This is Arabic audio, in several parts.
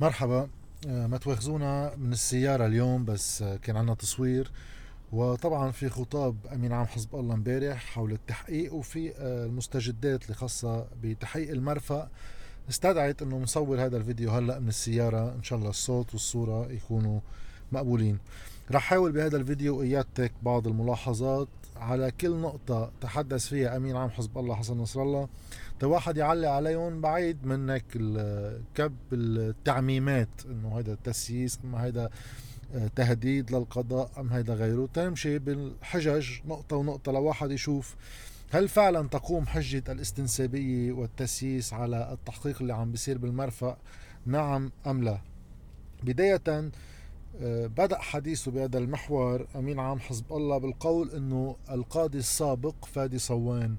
مرحبا. آه، ما تواخذونا من السيارة اليوم بس آه، كان عنا تصوير وطبعا في خطاب أمين عام حزب الله امبارح حول التحقيق وفي آه، المستجدات اللي خاصة بتحقيق المرفأ. استدعت إنه نصور هذا الفيديو هلأ من السيارة. إن شاء الله الصوت والصورة يكونوا مقبولين. رح حاول بهذا الفيديو إيادتك بعض الملاحظات. على كل نقطة تحدث فيها أمين عام حزب الله حسن نصر الله. واحد يعلق عليهم بعيد منك كب التعميمات إنه هذا تسييس اما هذا آه، تهديد للقضاء أم هذا غيره. تمشي بالحجج نقطة ونقطة لواحد يشوف هل فعلا تقوم حجة الاستنسابية والتسييس على التحقيق اللي عم بيصير بالمرفأ نعم أم لا؟ بداية بدأ حديثه بهذا المحور أمين عام حزب الله بالقول أنه القاضي السابق فادي صوان.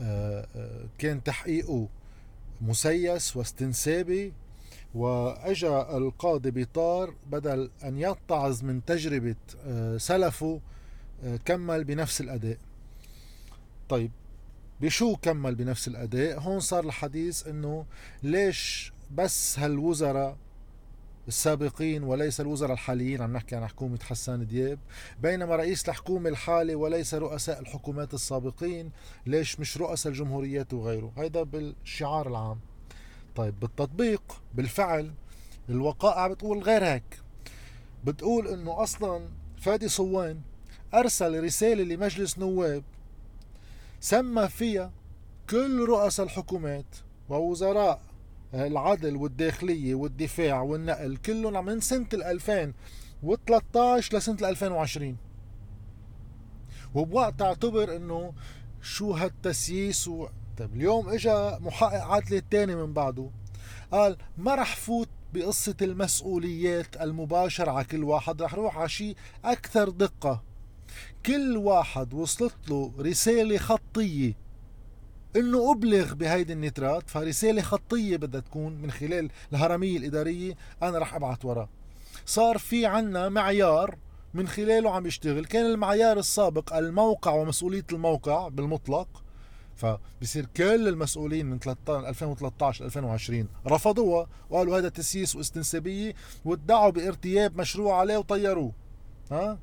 آه، آه، كان تحقيقه مسيس واستنسابي وأجا القاضي بطار بدل أن يتعظ من تجربة سلفه كمل بنفس الأداء. طيب بشو كمل بنفس الأداء؟ هون صار الحديث إنه ليش بس هالوزراء السابقين وليس الوزراء الحاليين عم نحكي عن حكومة حسان دياب. بينما رئيس الحكومة الحالي وليس رؤساء الحكومات السابقين ليش مش رؤساء الجمهوريات وغيره؟ هيدا بالشعار العام. طيب بالتطبيق بالفعل الوقائع بتقول غير هيك. بتقول إنه أصلا فادي صوان أرسل رسالة لمجلس نواب سمى فيها كل رؤساء الحكومات ووزراء العدل والداخلية والدفاع والنقل كلهم من سنة 2013 لسنة 2020 وبوقت اعتبر إنه شو هالتسييس و... طيب اليوم اجى محقق عدل الثاني من بعده. قال ما رح فوت بقصة المسؤوليات المباشرة على كل واحد رح روح على شيء أكثر دقة. كل واحد وصلت له رسالة خطية. إنه أبلغ بهيدي النترات فرساله خطية بدها تكون من خلال الهرمية الإدارية أنا رح أبعث وراه صار في عنا معيار من خلاله عم يشتغل. كان المعيار السابق الموقع ومسؤولية الموقع بالمطلق فبصير كل المسؤولين من 2013 2020 رفضوها وقالوا هذا تسييس واستنسابية وادعوا بارتياب مشروع عليه وطيروه. ها؟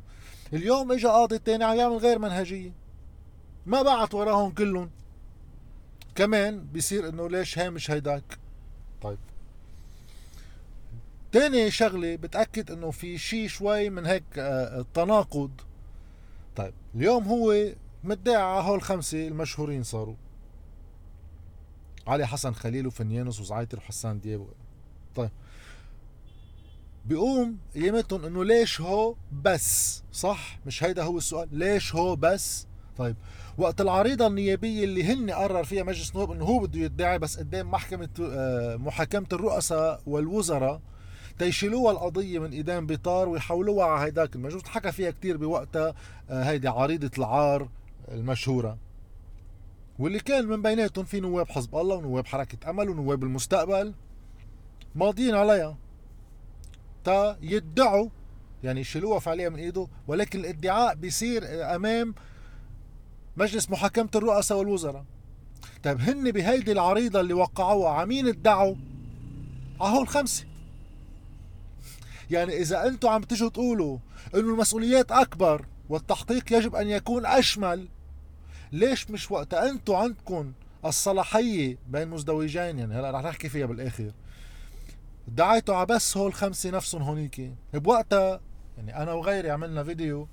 اليوم اجى قاضي تاني عم يعمل غير منهجية. ما بعت وراهم كلهم. كمان بيصير إنه ليش هامش هيداك؟ طيب. تاني شغلة بتأكد إنه في شيء شوي من هيك آه، تناقض طيب اليوم هو مدعي على هول الخمسة المشهورين صاروا. علي حسن خليل وفنيانوس وزعيتر وحسان دياب. طيب. بيقوم يمتهم إنه ليش هو بس؟ صح؟ مش هيدا هو السؤال. ليش هو بس؟ طيب. وقت العريضة النيابية اللي هن قرر فيها مجلس النواب إنه هو بده يدعي بس قدام محكمة آه، محاكمه الرؤساء والوزراء تيشيلوها القضية من إيدين بطار ويحولوها على هيداك المجلس. حكى فيها كتير بوقتها آه، هيدي عريضة العار المشهورة. واللي كان من بيناتهم في نواب حزب الله ونواب حركة أمل ونواب المستقبل ماضيين عليها. تا يدعوا يعني يشيلوها فعليا من إيده ولكن الادعاء بيصير أمام مجلس محاكمة الرؤساء والوزراء. طيب هن بهيدي العريضة اللي وقعوها عمين ادعوا. هول خمسة يعني إذا أنتم عم تجوا تقولوا إنه المسؤوليات أكبر والتحقيق يجب أن يكون أشمل ليش مش وقتها أنتم عندكم الصلاحية بين مزدوجين؟ يعني هلا رح نحكي فيها بالآخر. دعيتوا على بس هول خمسة نفسهم هونيك بوقتها يعني أنا وغيري عملنا فيديو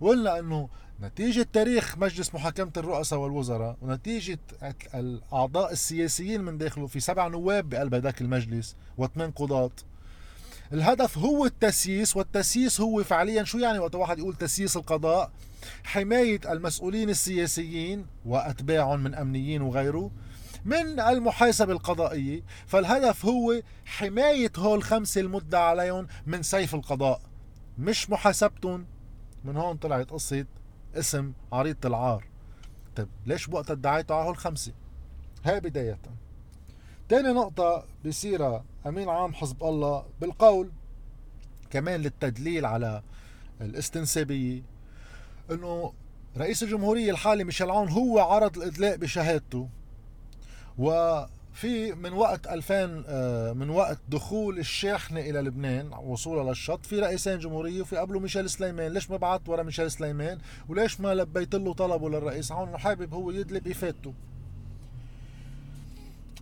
وقلنا إنه نتيجة تاريخ مجلس محاكمة الرؤساء والوزراء ونتيجة الأعضاء السياسيين من داخله في سبع نواب بقلب هذاك المجلس وثمان قضاة. الهدف هو التسييس والتسييس هو فعليا شو يعني وقت واحد يقول تسييس القضاء؟ حماية المسؤولين السياسيين وأتباعهم من أمنيين وغيره من المحاسبة القضائية. فالهدف هو حماية هول خمسة المدة عليهم من سيف القضاء مش محاسبتهم. من هون طلعت قصة اسم عريضة العار. طيب ليش بوقت ادعيته على الخمسة هاي بداية تاني نقطة بصيرها أمين عام حزب الله بالقول كمان للتدليل على الاستنسابية إنه رئيس الجمهورية الحالي ميشيل عون هو عرض الإدلاء بشهادته و في من وقت 2000 آه، من وقت دخول الشاحنة إلى لبنان وصولها للشط في رئيسين جمهورية وفي قبله ميشيل سليمان. ليش ما بعت ورا ميشيل سليمان؟ وليش ما لبيت له طلبه للرئيس؟ عون إنه حابب هو يدلب إفادته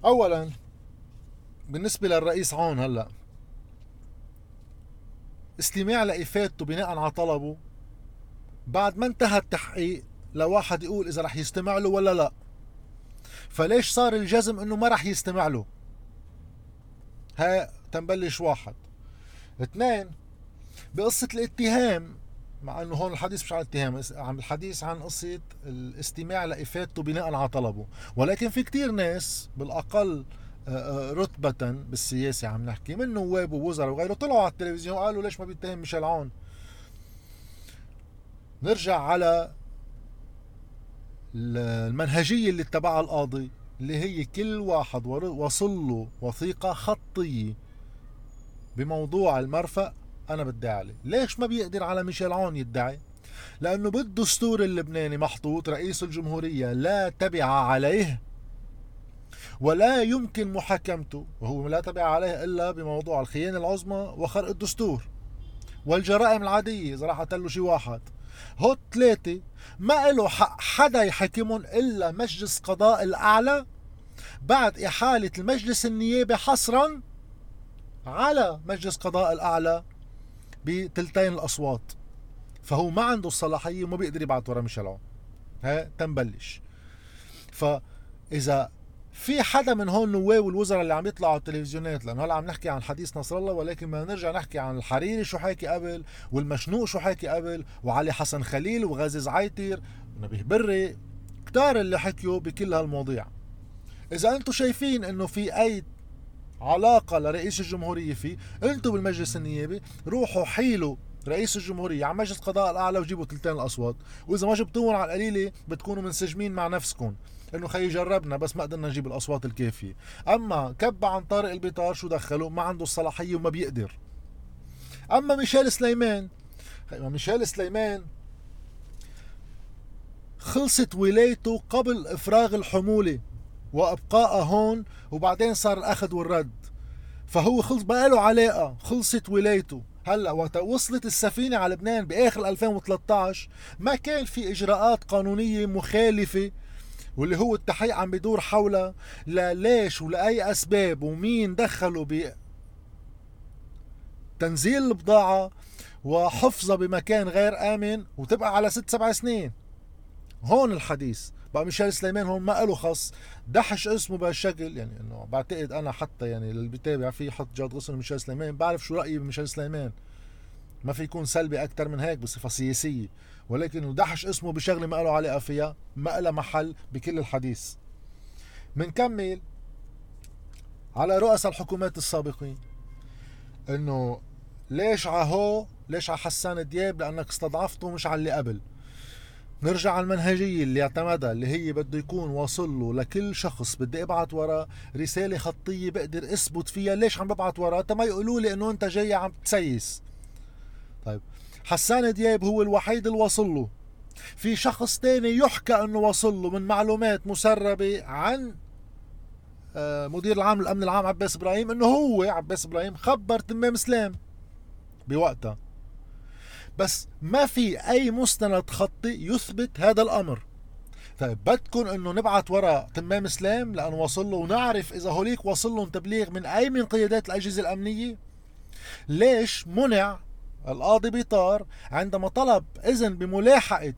أولا بالنسبة للرئيس عون هلأ استماع لإفادته بناء على طلبه بعد ما انتهى التحقيق لواحد يقول إذا رح يستمع له ولا لأ. فليش صار الجزم إنه ما رح يستمع له؟ ها تنبلش واحد. اثنين بقصة الاتهام مع إنه هون الحديث مش عن الاتهام عم الحديث عن قصة الاستماع لإفادته بناء على طلبه. ولكن في كتير ناس بالأقل آه، آه، رتبة بالسياسة عم نحكي من نواب ووزراء وغيره طلعوا على التلفزيون وقالوا ليش ما بيتهم ميشيل عون نرجع على المنهجية اللي اتبعها القاضي اللي هي كل واحد وصل له وثيقة خطية بموضوع المرفأ أنا بدي عليه. ليش ما بيقدر على ميشيل عون يدعي؟ لأنه بالدستور اللبناني محطوط رئيس الجمهورية لا تبع عليه ولا يمكن محاكمته. وهو لا تبع عليه إلا بموضوع الخيانة العظمى وخرق الدستور والجرائم العادية إذا راح له شي واحد. هو ثلاثة ما له حق حدا يحكمهم إلا مجلس قضاء الأعلى؟ بعد إحالة المجلس النيابي حصرا على مجلس قضاء الأعلى بتلتين الأصوات. فهو ما عنده الصلاحية وما بيقدر يبعث ورا ميشيل عون. ها تنبلش. فإذا في حدا من هون نواب والوزراء اللي عم يطلعوا على التلفزيونات لأنه هلا عم نحكي عن حديث نصر الله ولكن بدنا نرجع نحكي عن الحريري شو حكي قبل والمشنوق شو حكي قبل وعلي حسن خليل وغازي زعيتر ونبيه بري كتار اللي حكيوا بكل هالمواضيع. إذا أنتم شايفين إنه في أي علاقة لرئيس الجمهورية فيه أنتم بالمجلس النيابي روحوا حيلوا رئيس الجمهورية على مجلس القضاء الأعلى وجيبوا ثلثين الأصوات وإذا ما جبتوهم على القليلة بتكونوا منسجمين مع نفسكم. إنه خي جربنا بس ما قدرنا نجيب الأصوات الكافية. أما كب عن طارق البيطار شو دخله ما عنده الصلاحية وما بيقدر. أما ميشيل سليمان ميشيل سليمان خلصت ولايته قبل إفراغ الحمولة وأبقائها هون وبعدين صار الأخذ والرد. فهو خلص بقى له علاقة خلصت ولايته. هلأ وقت وصلت السفينة على لبنان بآخر 2013 ما كان في إجراءات قانونية مخالفة واللي هو التحقيق عم بيدور حولها لليش ولأي أسباب ومين دخلوا ب تنزيل البضاعة وحفظها بمكان غير آمن وتبقى على ست سبع سنين. هون الحديث. بقى ميشيل سليمان هون ما له خص. دحش اسمه بهالشكل. يعني إنه بعتقد أنا حتى يعني اللي بيتابع فيه حط جاد غصن ميشيل سليمان. بعرف شو رايي بميشيل سليمان. ما في يكون سلبي أكثر من هيك بصفة سياسية. ولكن دحش اسمه بشغلة ما له علاقة فيها ما لها محل بكل الحديث. منكمل على رؤساء الحكومات السابقين إنه ليش عهو ليش على حسان دياب؟ لأنك استضعفته مش على اللي قبل. نرجع على المنهجية اللي اعتمدها اللي هي بده يكون واصل له لكل شخص بدي ابعت وراه رسالة خطية بقدر أثبت فيها ليش عم ببعت وراه ما يقولوا لي إنه أنت جاي عم تسيس. طيب حسان دياب هو الوحيد اللي وصل له. في شخص تاني يحكى إنه وصل له من معلومات مسربة عن آه، مدير العام الأمن العام عباس إبراهيم إنه هو عباس إبراهيم خبر تمام سلام بوقتها. بس ما في أي مستند خطي يثبت هذا الأمر. طيب بدكم إنه نبعث ورا تمام سلام لأنه وصل له ونعرف إذا هوليك وصل لهم تبليغ من أي من قيادات الأجهزة الأمنية. ليش منع القاضي بيطار عندما طلب إذن بملاحقة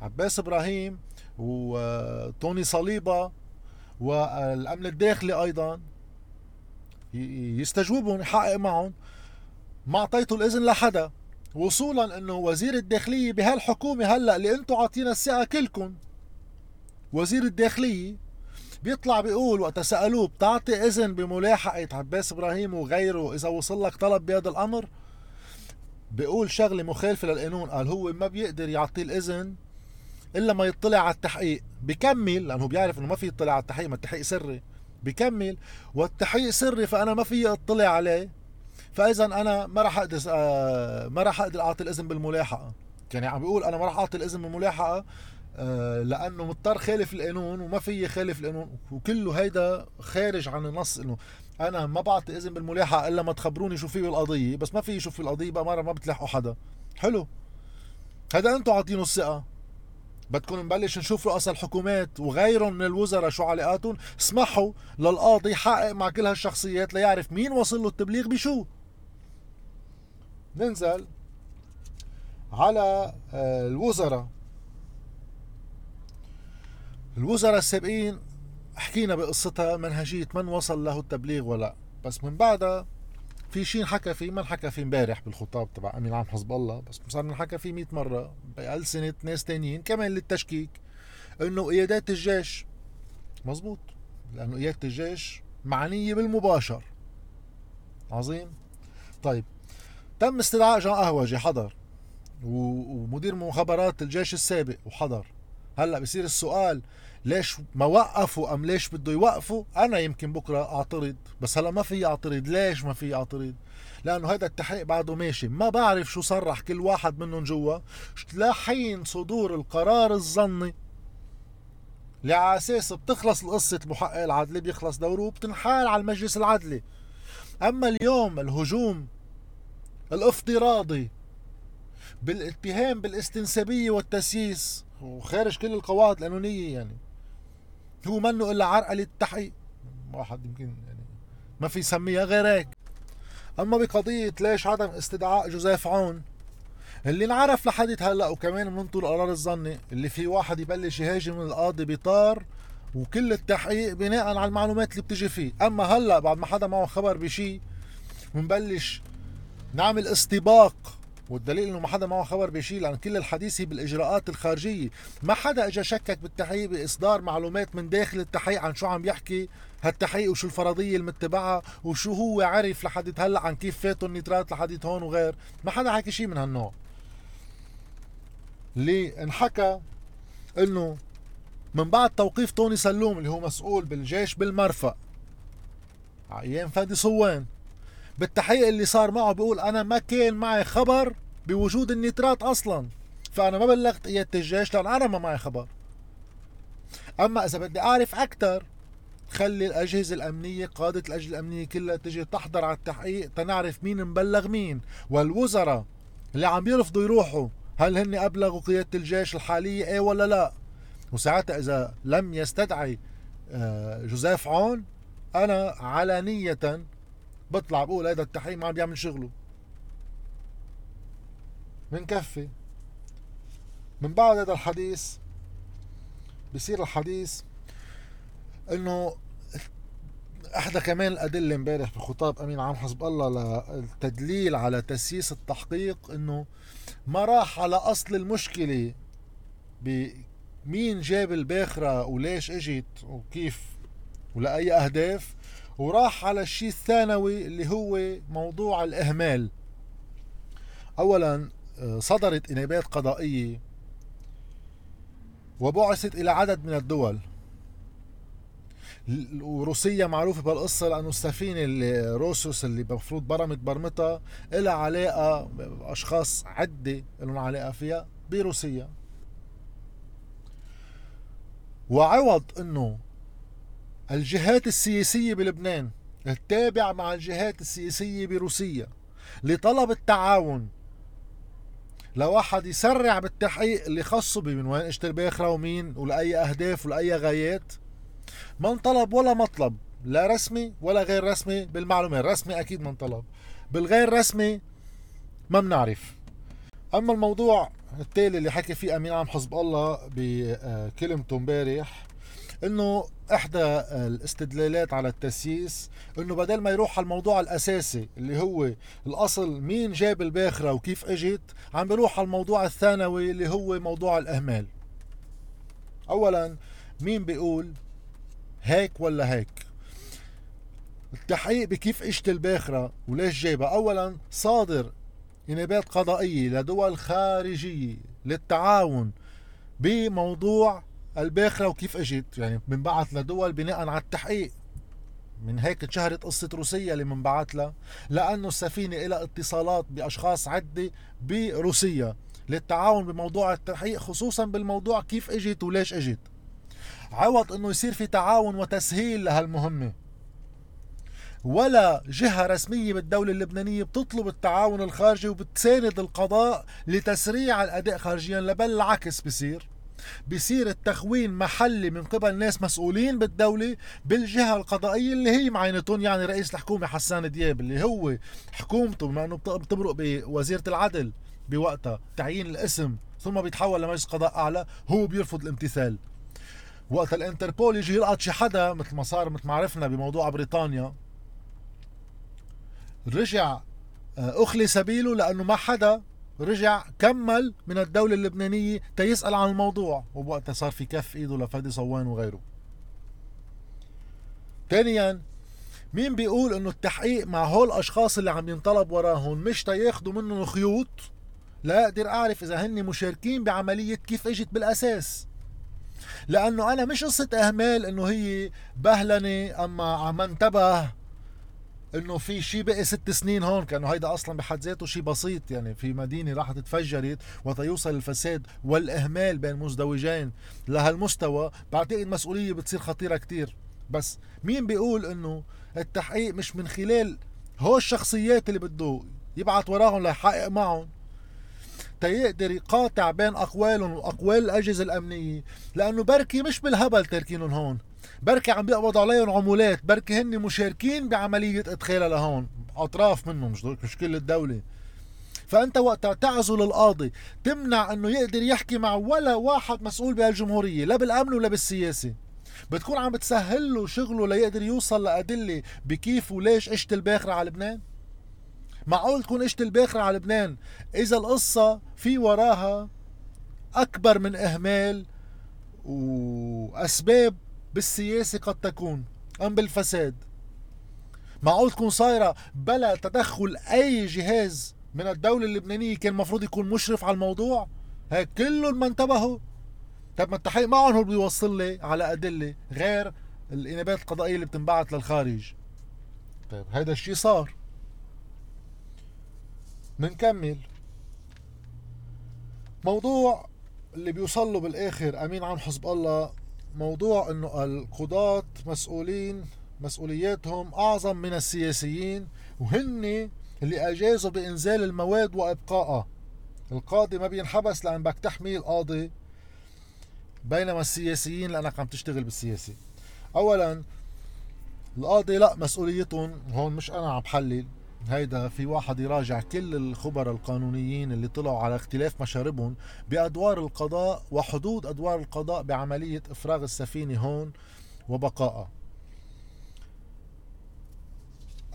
عباس إبراهيم وتوني صليبة والأمن الداخلي أيضا يستجوبهم يحقق معهم. ما أعطيتوا الإذن لحدا. وصولا إنه وزير الداخلية بهالحكومة هلأ اللي أنتم عاطينا الثقه كلكم وزير الداخلية بيطلع بيقول وقت سألوه بتعطي إذن بملاحقة عباس إبراهيم وغيره إذا وصل لك طلب بهذا الأمر؟ بيقول شغلة مخالفة للقانون قال هو ما بيقدر يعطيه الإذن إلا ما يطلع على التحقيق. بكمل لأنه بيعرف إنه ما في يطلع على التحقيق ما التحقيق سري. بكمل والتحقيق سري فأنا ما في أطلع عليه. فإذا أنا ما راح أقدر آه، ما راح أقدر أعطي الإذن بالملاحقة. يعني عم بيقول أنا ما راح أعطي الإذن بالملاحقة آه، لأنه مضطر خالف القانون وما في يخالف القانون وكله هيدا خارج عن النص إنه أنا ما بعطي إذن بالملاحقة إلا ما تخبروني شو في بالقضية بس ما في شو في القضية بقى مرة ما بتلاحقوا حدا. حلو. هذا أنتم عاطينه الثقة. بدكم نبلش نشوف رؤساء الحكومات وغيرهم من الوزراء شو علاقاتهم اسمحوا للقاضي يحقق مع كل هالشخصيات ليعرف مين وصل له التبليغ بشو. ننزل على آه، الوزراء. الوزراء السابقين حكينا بقصتها منهجية من وصل له التبليغ ولا بس من بعدها في شيء انحكى فيه ما انحكى فيه امبارح بالخطاب تبع أمين عام حزب الله. بس صار انحكى فيه 100 مرة بألسنة ناس تانيين كمان للتشكيك إنه قيادات الجيش. مزبوط لأنه قيادة الجيش معنية بالمباشر. عظيم. طيب تم استدعاء جان قهوجي حضر. ومدير مخابرات الجيش السابق وحضر. هلأ بصير السؤال ليش ما وقفوا أم ليش بده يوقفوا؟ أنا يمكن بكرة أعترض بس هلأ ما في أعترض. ليش ما في أعترض؟ لأنه هذا التحقيق بعده ماشي. ما بعرف شو صرح كل واحد منهم جوا. لحين صدور القرار الظني اللي على أساس بتخلص القصة المحقق العدلي بيخلص دوره وبتنحال على المجلس العدلي. أما اليوم الهجوم الافتراضي بالاتهام بالاستنسابية والتسييس. وخارج كل القواعد القانونية يعني. هو منه إلا عرقلة التحقيق واحد يمكن يعني ما في يسميها غير هيك أما بقضية ليش عدم استدعاء جوزيف عون؟ اللي انعرف لحد هلأ وكمان منطوا القرار الظني اللي في واحد يبلش يهاجم القاضي بطار وكل التحقيق بناء على المعلومات اللي بتجي فيه. أما هلأ بعد ما حدا معه خبر بشيء بنبلش نعمل استباق والدليل إنه ما حدا معه خبر بشيء لأن كل الحديث هي بالإجراءات الخارجية. ما حدا اجى شكك بالتحقيق بإصدار معلومات من داخل التحقيق عن شو عم يحكي هالتحقيق وشو الفرضية المتبعة وشو هو عرف لحد هلأ عن كيف فاتوا النيترات لحد هون وغير. ما حدا حكي شيء من هالنوع. اللي انحكى إنه من بعد توقيف توني سلوم اللي هو مسؤول بالجيش بالمرفأ أيام فادي صوان بالتحقيق اللي صار معه بيقول أنا ما كان معي خبر بوجود النيترات أصلا فأنا ما بلغت قيادة الجيش لأن أنا ما معي خبر. أما إذا بدي أعرف أكثر خلي الأجهزة الأمنية قادة الأجهزة الأمنية كلها تجي تحضر على التحقيق تنعرف مين مبلغ مين. والوزراء اللي عم يرفضوا يروحوا هل هن أبلغوا قيادة الجيش الحالية؟ إيه ولا لا؟ وساعتها إذا لم يستدعي آه، جوزيف عون أنا علانيه بطلع بقول هذا التحقيق ما عم بيعمل شغله. بنكفي. من بعد هذا الحديث بصير الحديث إنه إحدى كمان الأدلة امبارح بخطاب أمين عام حزب الله للتدليل على تسييس التحقيق إنه ما راح على أصل المشكلة بمين جاب الباخرة وليش إجت وكيف ولأي أهداف. وراح على الشيء الثانوي اللي هو موضوع الإهمال. أولا آه، صدرت إنابات قضائية وبعثت إلى عدد من الدول. وروسيا معروفة بالقصة لأنه السفينة اللي روسوس اللي المفروض برمت برمتها إلها علاقة بأشخاص عدة لهم علاقة فيها بروسيا. وعوض إنه الجهات السياسية بلبنان التابع مع الجهات السياسية بروسيا لطلب التعاون. لواحد يسرع بالتحقيق اللي خصه من وين اجت الباخرة ومين ولأي أهداف ولأي غايات ما انطلب ولا مطلب لا رسمي ولا غير رسمي بالمعلومة الرسمي أكيد ما انطلب بالغير رسمي ما بنعرف. أما الموضوع التالي اللي حكي فيه أمين عام حزب الله بكلمته امبارح إنه إحدى الاستدلالات على التسييس إنه بدل ما يروح على الموضوع الأساسي اللي هو الأصل مين جاب الباخرة وكيف إجت عم بيروح على الموضوع الثانوي اللي هو موضوع الأهمال. اولا مين بيقول هيك ولا هيك؟ التحقيق بكيف إجت الباخرة وليش جايبها؟ اولا صادر إنابات قضائية لدول خارجية للتعاون بموضوع الباخرة وكيف اجت يعني بنبعث لدول بناء على التحقيق. من هيك انشهرت قصة روسيا اللي منبعت لها. لأنه السفينة إلى اتصالات بأشخاص عدة بروسيا للتعاون بموضوع التحقيق خصوصا بالموضوع كيف اجت وليش اجت عوض إنه يصير في تعاون وتسهيل لهالمهمة. ولا جهة رسمية بالدولة اللبنانية بتطلب التعاون الخارجي وبتساند القضاء لتسريع الأداء خارجيا بل العكس بصير. بصير التخوين محلي من قبل ناس مسؤولين بالدولة بالجهة القضائية اللي هي معينتهم يعني رئيس الحكومة حسان دياب اللي هو حكومته بما إنه بتمرق بوزيرة العدل بوقتها تعيين الاسم ثم بيتحول لمجلس قضاء أعلى هو بيرفض الامتثال. وقت الانتربول يجي يلقط شي حدا مثل ما صار مثل ما عرفنا بموضوع بريطانيا رجع آه، أخلي سبيله لأنه ما حدا رجع كمل من الدولة اللبنانية تيسأل عن الموضوع. وبوقتها صار في كف إيده لفادي صوان وغيره. ثانيا مين بيقول إنه التحقيق مع هول الاشخاص اللي عم ينطلب وراهم مش تياخدوا منهم خيوط؟ لا أقدر أعرف إذا هن مشاركين بعملية كيف إجت بالأساس. لأنه أنا مش قصة إهمال إنه هي بهلنة أما عم انتبه إنه في شيء بقي ست سنين هون كأنه هيدا أصلا بحد ذاته شيء بسيط يعني في مدينة راحت تفجرت وتيوصل الفساد والإهمال بين مزدوجين لهالمستوى بعتقد مسؤولية بتصير خطيرة كتير. بس مين بيقول إنه التحقيق مش من خلال هو الشخصيات اللي بده يبعث وراهم ليحقق معهم؟ تيقدر يقاطع بين أقوالهم وأقوال الأجهزة الأمنية لأنه بركي مش بالهبل تركينهم هون. بركي عم بيقبضوا عليهم عمولات. بركي هن مشاركين بعملية ادخالها لهون. أطراف منهم مش مش كل الدولة. فأنت وقتها تعزل القاضي. تمنع إنه يقدر يحكي مع ولا واحد مسؤول بهالجمهورية لا بالأمن ولا بالسياسة. بتكون عم بتسهل له شغله ليقدر يوصل لأدلة بكيف وليش عشت الباخرة على لبنان. معقول تكون عشت الباخرة على لبنان؟ إذا القصة في وراها أكبر من إهمال وأسباب بالسياسة قد تكون أم بالفساد. معقول تكون صايرة بلا تدخل أي جهاز من الدولة اللبنانية كان المفروض يكون مشرف على الموضوع؟ هيك كلهم ما انتبهوا. طب ما التحقيق معهم هو بيوصل لي على أدلة غير الإنابات القضائية اللي بتنبعث للخارج. طيب هيدا الشيء صار. منكمل. موضوع اللي بيوصل له بالآخر أمين عام حزب الله. موضوع إنه القضاة مسؤولين مسؤولياتهم أعظم من السياسيين وهن اللي أجازوا بإنزال المواد وإبقائها. القاضي ما بينحبس لأن بدك تحمي القاضي بينما السياسيين لأنك عم تشتغل بالسياسة. اولا القاضي لا مسؤوليتهم هون مش أنا عم بحلل هيدا في واحد يراجع كل الخبراء القانونيين اللي طلعوا على اختلاف مشاربهم بأدوار القضاء وحدود أدوار القضاء بعملية إفراغ السفينة هون وبقائها.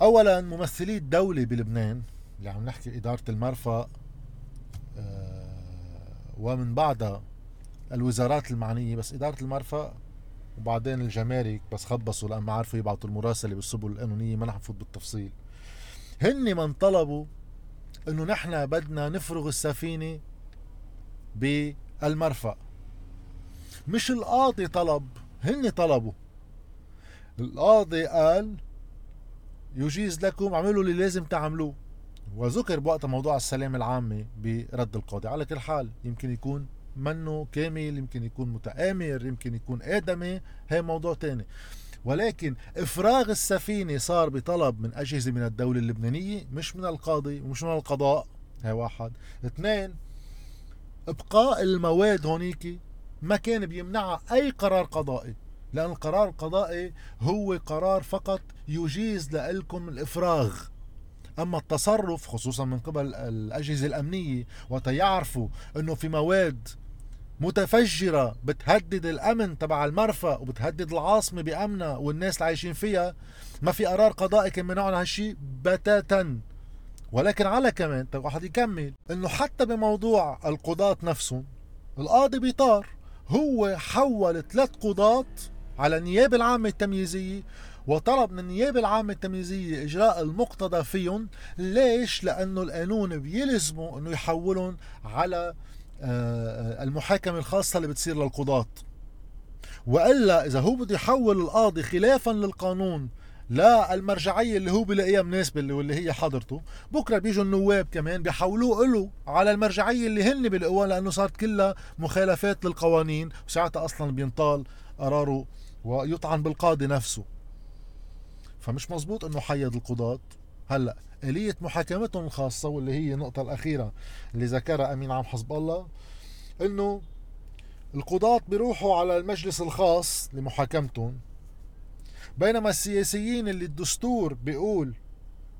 أولا ممثلي الدولة بلبنان اللي عم نحكي إدارة المرفأ آه، ومن بعدها الوزارات المعنية بس إدارة المرفأ وبعدين الجمارك بس خبصوا لما عرفوا يبعثوا المراسلة بالسبل القانونية ما نحفظ بالتفصيل. هن من طلبوا إنه نحن بدنا نفرغ السفينة بالمرفأ. مش القاضي طلب هن طلبوا. القاضي قال يجيز لكم اعملوا اللي لازم تعملوه. وذكر بوقتها موضوع السلامة العامة برد القاضي. على كل حال يمكن يكون منه كامل يمكن يكون متآمر يمكن يكون آدمي هي موضوع تاني. ولكن إفراغ السفينة صار بطلب من أجهزة من الدولة اللبنانية مش من القاضي ومش من القضاء. هاي واحد. اثنين إبقاء المواد هونيك ما كان بيمنعها أي قرار قضائي لأن القرار القضائي هو قرار فقط يجيز لكم الإفراغ. أما التصرف خصوصا من قبل الأجهزة الأمنية وتيعرفوا أنه في مواد متفجرة بتهدد الأمن تبع المرفأ وبتهدد العاصمة بأمنها والناس اللي عايشين فيها. ما في قرار قضائي كان منعنا هالشيء بتاتا. ولكن على كمان طيب واحد يكمل إنه حتى بموضوع القضاة نفسهم القاضي بيطار. هو حول ثلاث قضاة على النيابة العامة التمييزية وطلب من النيابة العامة التمييزية إجراء المقتضى فيهم. ليش؟ لأنه القانون بيلزمه أنه يحولهم على المحاكمة الخاصة اللي بتصير للقضاة. وإلا إذا هو بده يحول القاضي خلافا للقانون لا المرجعية اللي هو بلاقيها مناسبة واللي هي حضرته بكرة بيجوا النواب كمان بيحولوه له على المرجعية اللي هن بيلاقوها لأنه صارت كلها مخالفات للقوانين وساعتها أصلا بينطال قراره ويطعن بالقاضي نفسه. فمش مزبوط إنه حيد القضاة. هلا آلية محاكمتهم الخاصة واللي هي النقطة الأخيرة اللي ذكرها أمين عام حزب الله إنه القضاة بيروحوا على المجلس الخاص لمحاكمتهم. بينما السياسيين اللي الدستور بيقول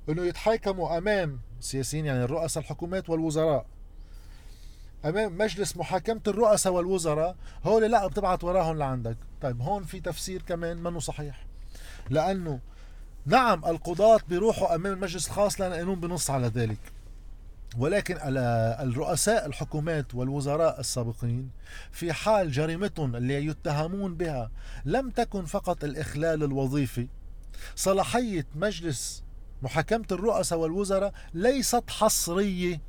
إنه يتحاكموا أمام السياسيين يعني الرؤساء الحكومات والوزراء أمام مجلس محاكمة الرؤساء والوزراء هول لا بتبعت وراهم لعندك. طيب هون في تفسير كمان منه صحيح. لأنه نعم القضاة بيروحوا أمام المجلس الخاص لأن القانون بنص على ذلك. ولكن الرؤساء الحكومات والوزراء السابقين في حال جريمتهم اللي يتهمون بها لم تكن فقط الإخلال الوظيفي صلاحية مجلس محاكمة الرؤساء والوزراء ليست حصرية.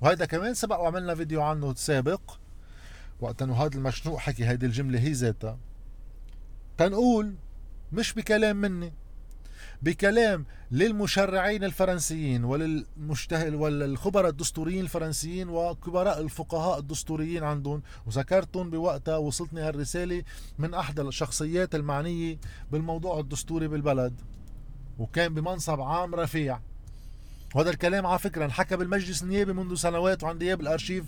وهذا كمان سبق وعملنا فيديو عنه سابق. وقت انه هذا المشنوق حكي هذه الجملة هي ذاتها. تنقول مش بكلام مني. بكلام للمشرعين الفرنسيين وللمجتهد وللخبراء الدستوريين الفرنسيين وكبراء الفقهاء الدستوريين عندهم. وذكرتهم بوقتها وصلتني هالرسالة من أحد الشخصيات المعنية بالموضوع الدستوري بالبلد وكان بمنصب عام رفيع. وهذا الكلام على فكرة انحكى بالمجلس النيابي منذ سنوات وعندي اياه بالارشيف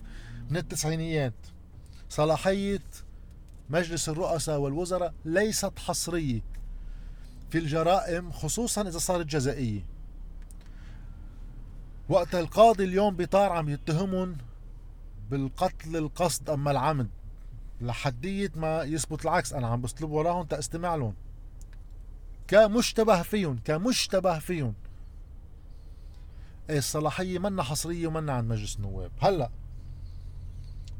من التسعينيات. صلاحية مجلس الرؤساء والوزراء ليست حصرية. في الجرائم خصوصا إذا صارت جزائية. وقت القاضي اليوم بطار عم يتهمون بالقتل القصد أما العمد لحدية ما يثبت العكس أنا عم بسلب وراهم تأستمع لهم. كمشتبه فيهم كمشتبه فيهم. إيه الصلاحية منا حصرية ومنا عند مجلس النواب. هلأ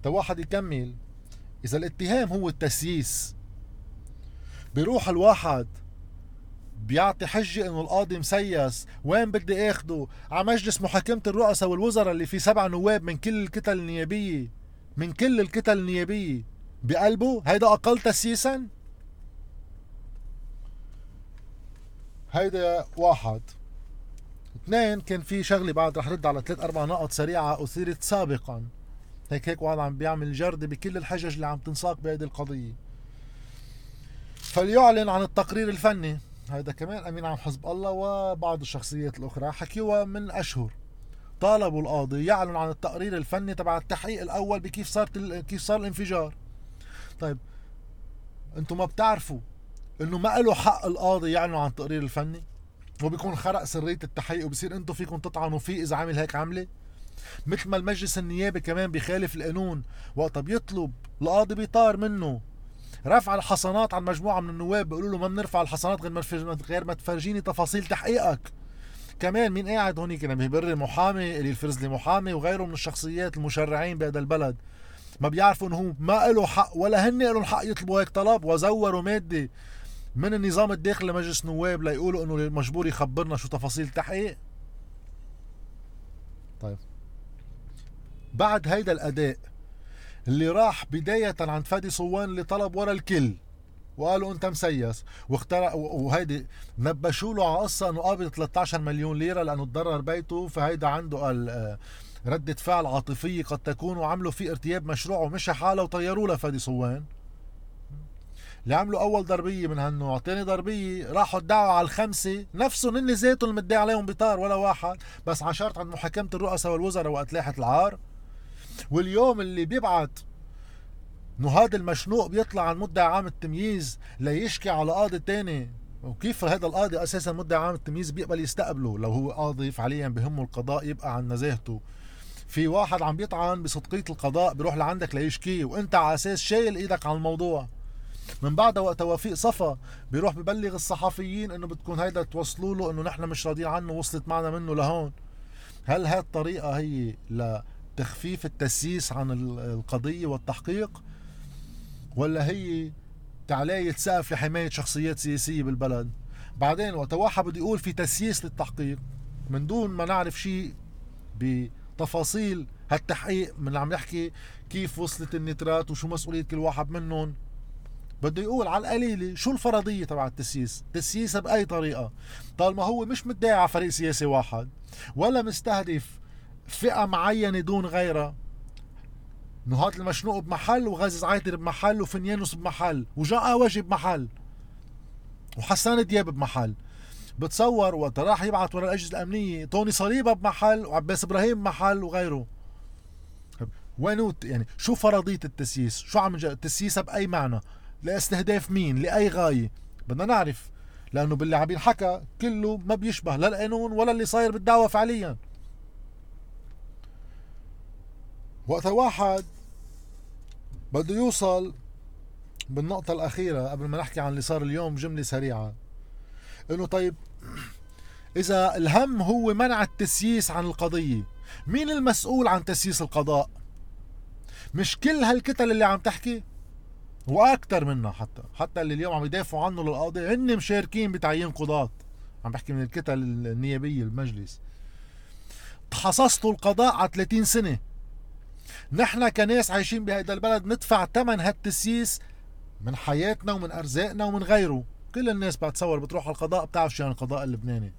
واحد يكمل. إذا الاتهام هو التسييس بيروح الواحد بيعطي حجة إنه القاضي مسيس. وين بدي آخده؟ على مجلس محاكمة الرؤساء والوزراء اللي فيه سبع نواب من كل الكتل النيابية. من كل الكتل النيابية. بقلبه هيدا أقل تسييسا هيدا واحد. اثنين كان في شغلة بعد رح رد على ثلاث أربع نقط سريعة اثيرت سابقا. هيك هيك واحد عم بيعمل جردة بكل الحجج اللي عم تنساق بهذه القضية. فليعلن عن التقرير الفني. هذا كمان أمين عام حزب الله وبعض الشخصيات الأخرى. حكيوها من أشهر. طالبوا القاضي يعلن عن التقرير الفني تبع التحقيق الأول بكيف صارت كيف صار الانفجار. طيب أنتم ما بتعرفوا إنه ما له حق القاضي يعلن عن التقرير الفني؟ وبيكون خرق سرية التحقيق وبصير أنتم فيكم تطعنوا فيه إذا عمل هيك عملة؟ مثل ما المجلس النيابي كمان بيخالف القانون وقت بيطلب القاضي بيطار منه رفع الحصانات عن مجموعة من النواب بيقولوا له ما بنرفع الحصانات غير غير ما تفرجيني تفاصيل تحقيقك. كمان مين قاعد هونيك نبيه بري محامي الي الفرزلي محامي وغيره من الشخصيات المشرعين بهذا البلد. ما بيعرفوا إنه هو ما له حق ولا هن لهم حق يطلبوا هيك طلب. وزوروا مادة من النظام الداخلي لمجلس النواب ليقولوا إنه مجبور يخبرنا شو تفاصيل التحقيق طيب. بعد هيدا الأداء اللي راح بداية عند فادي صوان اللي طلب ورا الكل. وقالوا أنت مسيس. واخترع وهيدي نبشوا له على قصة إنه قابض 13 مليون ليرة لأنه تضرر بيته. فهيدا عنده قال ردة فعل عاطفية قد تكون وعملوا فيه ارتياب مشروع ومشى حاله وطيروا لفادي صوان. اللي عملوا أول ضربية من هالنوع. ثاني ضربية راحوا ادعوا على الخمسة. نفسهم هن ذاتهم المدعي عليهم بطار ولا واحد. بس عشرت عند محاكمة الرؤساء والوزراء وقت لاحت العار. واليوم اللي بيبعت هذا المشنوق بيطلع عن مدعي عام التمييز ليشكي على قاضي تاني. وكيف هذا القاضي أساسا مدعي عام التمييز بيقبل يستقبله؟ لو هو قاضي فعليا بهمه القضاء يبقى عن نزاهته. في واحد عم بيطعن بصدقية القضاء بيروح لعندك ليشكيه وأنت على أساس شايل إيدك على الموضوع. من بعد وقت توافيق صفا بيروح ببلغ الصحفيين إنه بدكم هيدا توصلوا له إنه نحن مش راضيين عنه وصلت معنا منه لهون. هل هاي الطريقة هي لتخفيف التسييس عن القضية والتحقيق؟ ولا هي تعلية سقف لحماية شخصيات سياسية بالبلد؟ بعدين وقت واحد بده يقول في تسييس للتحقيق من دون ما نعرف شيء بتفاصيل هالتحقيق من عم يحكي كيف وصلت النترات وشو مسؤولية كل واحد منهم بده يقول على القليلة شو الفرضية تبع التسييس؟ تسييسها بأي طريقة؟ طالما هو مش مدعي على فريق سياسي واحد ولا مستهدف فئة معينة دون غيرها. نهاد المشنوق بمحل وغازي عايتر بمحل وفنيانوس بمحل وجاء واجي بمحل وحسان دياب بمحل. بتصور وقت راح يبعث ورا الأجهزة الأمنية توني صليبة بمحل وعباس إبراهيم بمحل وغيره. وين يعني شو فرضية التسييس؟ شو عم تسييسها بأي معنى؟ لإستهداف مين؟ لأي غاية؟ بدنا نعرف لأنه باللي عم ينحكى كله ما بيشبه لا القانون ولا اللي صاير بالدعوة فعليا. وقت واحد بده يوصل بالنقطة الأخيرة قبل ما نحكي عن اللي صار اليوم جملة سريعة. إنه طيب إذا الهم هو منع التسييس عن القضية مين المسؤول عن تسييس القضاء؟ مش كل هالكتل اللي عم تحكي؟ وأكثر منها حتى حتى اللي اليوم عم يدافعوا عنه للقاضي هن مشاركين بتعيين قضاة. عم بحكي من الكتل النيابية المجلس. تحصصتوا القضاء على 30 سنة. نحن كناس عايشين بهيدا البلد ندفع ثمن هالتسييس من حياتنا ومن أرزاقنا ومن غيره. كل الناس بتصور بتروح على القضاء بتعرف شو يعني القضاء اللبناني.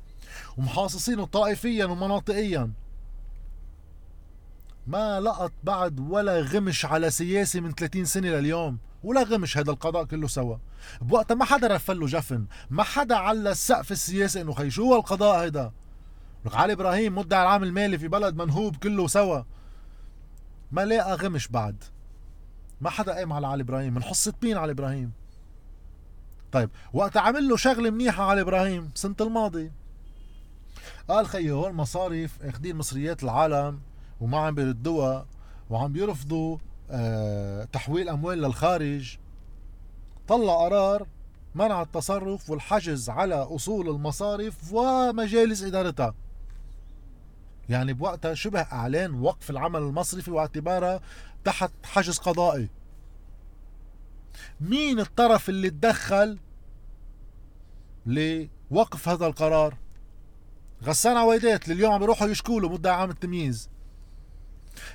ومحاصصينه طائفيا ومناطقيا. ما لقط بعد ولا غمش على سياسي من 30 سنة لليوم. ولا غمش هذا القضاء كله سوا. بوقتها ما حدا رفله جفن ما حدا على السقف السياسي إنه خي شو القضاء هيدا. لك علي إبراهيم مدعي العام المالي في بلد منهوب كله سوا. ما لاقى غمش بعد؟ ما حدا قام على علي إبراهيم من حصة مين علي إبراهيم؟ طيب وقت عمل له شغلة منيحة علي إبراهيم سنة الماضي. قال خيي هول مصاريف اخذين مصريات العالم وما عم بيردوها وعم بيرفضوا آه تحويل أموال للخارج. طلع قرار منع التصرف والحجز على أصول المصارف ومجالس إدارتها. يعني بوقتها شبه إعلان وقف العمل المصرفي واعتبارها تحت حجز قضائي. مين الطرف اللي تدخل لوقف هذا القرار؟ غسان عويدات اللي اليوم عم يروحوا يشكوا له مدعي عام التمييز.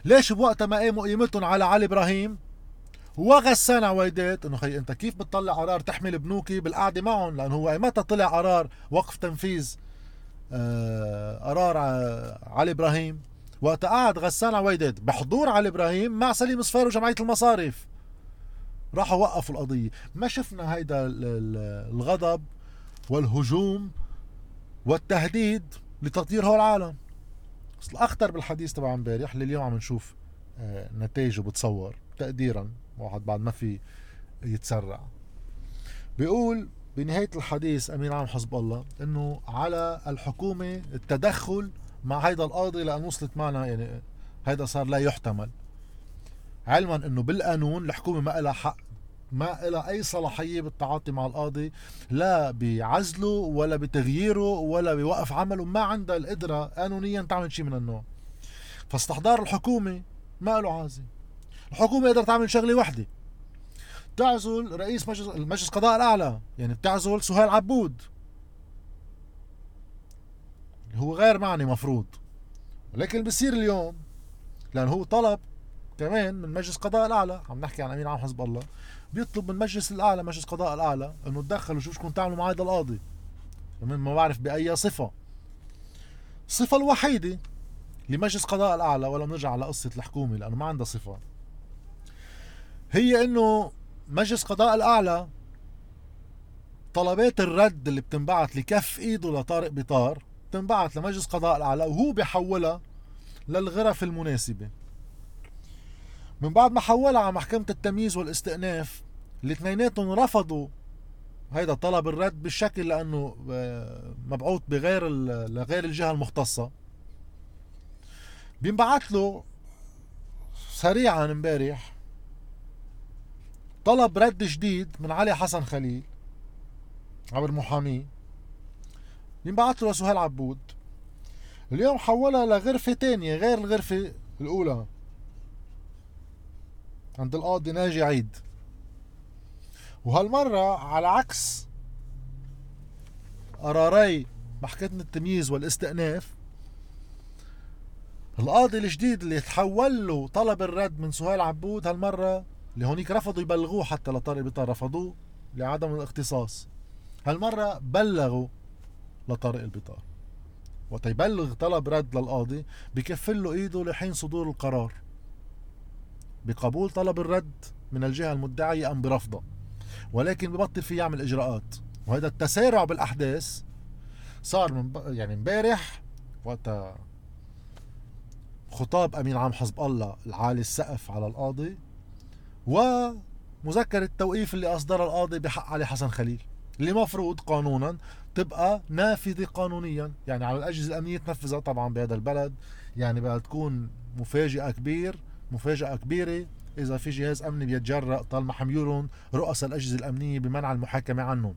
ليش بوقتها ما قاموا قيمتهم على علي إبراهيم وغسان عويدات؟ إنه خي أنت كيف بتطلع قرار تحمل بنوكي بالقعدة معهم؟ لأنه هو متى طلع قرار وقف تنفيذ قرار علي إبراهيم وقت قعد غسان عويدات بحضور علي إبراهيم مع سليم صفير وجمعية المصارف. راحوا وقفوا القضية. ما شفنا هيدا الغضب والهجوم والتهديد لتطهير هول العالم. الاخطر بالحديث تبع امبارح اللي اليوم عم نشوف آه، نتائجه بتصور تقديرا واحد بعد ما في يتسرع. بيقول بنهاية الحديث أمين عام حزب الله أنه على الحكومة التدخل مع هيدا القاضي لأن وصلت معنا يعني هيدا صار لا يحتمل. علما أنه بالقانون الحكومة ما لها حق ما لها أي صلاحية بالتعاطي مع القاضي لا بعزله ولا بتغييره ولا بوقف عمله ما عندها القدرة قانونيا تعمل شيء من النوع. فاستحضار الحكومة ما له عازي الحكومة قدرت تعمل شغلة وحدة. تعزل رئيس مجلس المجلس القضاء الأعلى يعني بتعزل سهيل عبود. هو غير معني مفروض. ولكن بصير اليوم لأنه هو طلب كمان من مجلس القضاء الأعلى عم نحكي عن أمين عام حزب الله بيطلب من المجلس الأعلى مجلس القضاء الأعلى إنه تدخلوا شو بدكم تعملوا مع هذا القاضي. ما بعرف بأي صفة. الصفه الوحيدة لمجلس القضاء الأعلى ولا بنرجع على قصة الحكومة لأنه ما عندها صفة هي إنه مجلس القضاء الأعلى طلبات الرد اللي بتنبعث لكف إيده لطارق بطار بتنبعث لمجلس القضاء الأعلى وهو بيحولها للغرف المناسبة. من بعد ما حولها على محكمة التمييز والاستئناف الاثنيناتهم رفضوا هيدا طلب الرد بالشكل لأنه آه، مبعوث بغير لغير الجهة المختصة. بينبعث له سريعا امبارح طلب رد جديد من علي حسن خليل عبر محاميه بينبعث له لسهيل عبود. اليوم حولها لغرفة تانية غير الغرفة الأولى. عند القاضي ناجي عيد. وهالمرة على عكس قراري محكمة التمييز والاستئناف القاضي الجديد اللي تحول له طلب الرد من سهيل عبود هالمرة اللي هونيك رفضوا يبلغوه حتى لطارق البطار رفضوه لعدم الاختصاص. هالمرة بلغوا لطارق البطار وقت يبلغ طلب رد للقاضي بكفل له إيده لحين صدور القرار. بقبول طلب الرد من الجهة المدعية أم برفضه. ولكن ببطل فيه يعمل إجراءات. وهذا التسارع بالأحداث صار من يعني امبارح وقت خطاب أمين عام حزب الله العالي السقف على القاضي. ومذكرة التوقيف اللي أصدرها القاضي بحق علي حسن خليل اللي مفروض قانونا تبقى نافذة قانونيا يعني على الأجهزة الأمنية تنفذها طبعا بهذا البلد يعني بدها تكون مفاجأة كبير مفاجأة كبيرة. إذا في جهاز أمني بيتجرأ طالما حميولهم رؤساء الأجهزة الأمنية بمنع المحاكمة عنهم.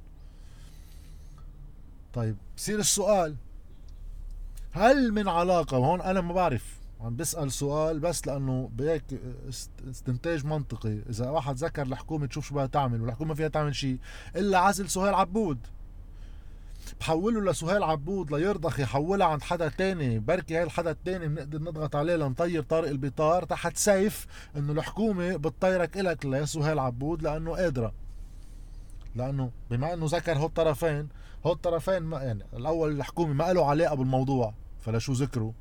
طيب بصير السؤال هل من علاقة وهون أنا ما بعرف عم بسأل سؤال بس لأنه بهيك استنتاج منطقي. إذا واحد ذكر الحكومة تشوف شو بدها تعمل والحكومة فيها تعمل شيء إلا عزل سهيل عبود. بحوله لسهيل عبود ليرضخ يحولها عند حدا تاني بركي هاي الحدا التاني بنقدر نضغط عليه لنطير طارق البطار تحت سيف إنه الحكومة بتطيرك إلك لسهيل عبود لأنه قادرة. لأنه بما إنه ذكر هو الطرفين هو الطرفين ما يعني الأول الحكومة ما له علاقة بالموضوع فلشو ذكره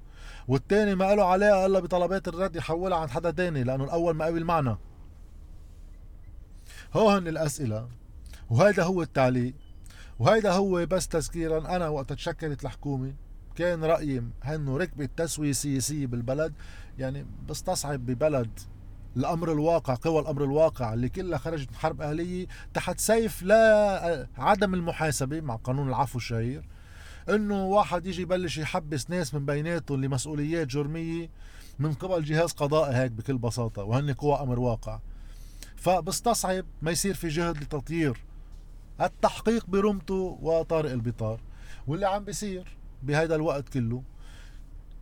والتاني ما له علاقة إلا بطلبات الرد يحولها عند حدا تاني لأنه الأول ما قبل معنا هو هن الأسئلة. وهذا هو التعليق. وهيدا هو بس تذكيرا أنا وقت تشكلت الحكومة كان رأيي إنه ركبت تسوية سياسية بالبلد يعني بستصعب ببلد الأمر الواقع قوى الأمر الواقع اللي كلها خرجت من حرب أهلية تحت سيف لا عدم المحاسبة مع قانون العفو الشهير. إنه واحد يجي يبلش يحبس ناس من بيناتهم لمسؤوليات جرمية من قبل جهاز قضائي هيك بكل بساطة وهن قوى أمر واقع. فبستصعب ما يصير في جهد لتطيير التحقيق برمته وطارق البطار. واللي عم بيصير بهذا الوقت كله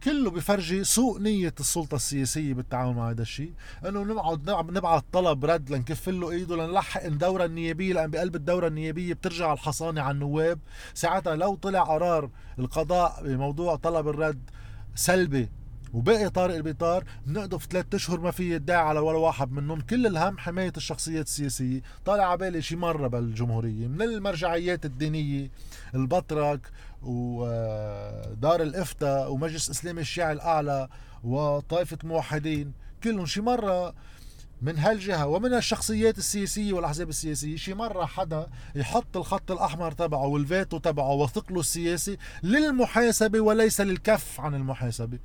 كله بفرجي سوء نية السلطة السياسية بالتعامل مع هذا الشيء. إنه نقعد نبعث طلب رد لنكفل له إيده لنلحق الدورة النيابية لأن بقلب الدورة النيابية بترجع الحصانة على النواب. ساعتها لو طلع قرار القضاء بموضوع طلب الرد سلبي وباقي طارق البطار بنقضوا في ثلاث أشهر ما في يدعي على ولا واحد منهم. كل الهم حماية الشخصيات السياسية. طالع على بالي شي مرة بالجمهورية. من المرجعيات الدينية البطرك ودار الإفتاء ومجلس إسلامي الشيعي الأعلى وطائفة موحدين. كلهم شي مرة من هالجهة ومن الشخصيات السياسية والأحزاب السياسية شي مرة حدا يحط الخط الأحمر تبعه والفيتو تبعه وثقله السياسي للمحاسبة وليس للكف عن المحاسبة.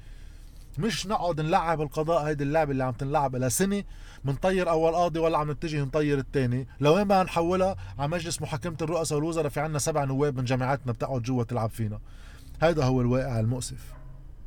مش نقعد نلعب القضاء هيدي اللعبة اللي عم تنلعب لها سنة منطير أول قاضي ولا عم نتجه نطير الثاني لوين بدنا نحولها على مجلس محاكمة الرؤساء والوزراء في عنا سبع نواب من جامعاتنا بتقعد جوا تلعب فينا. هذا هو الواقع المؤسف.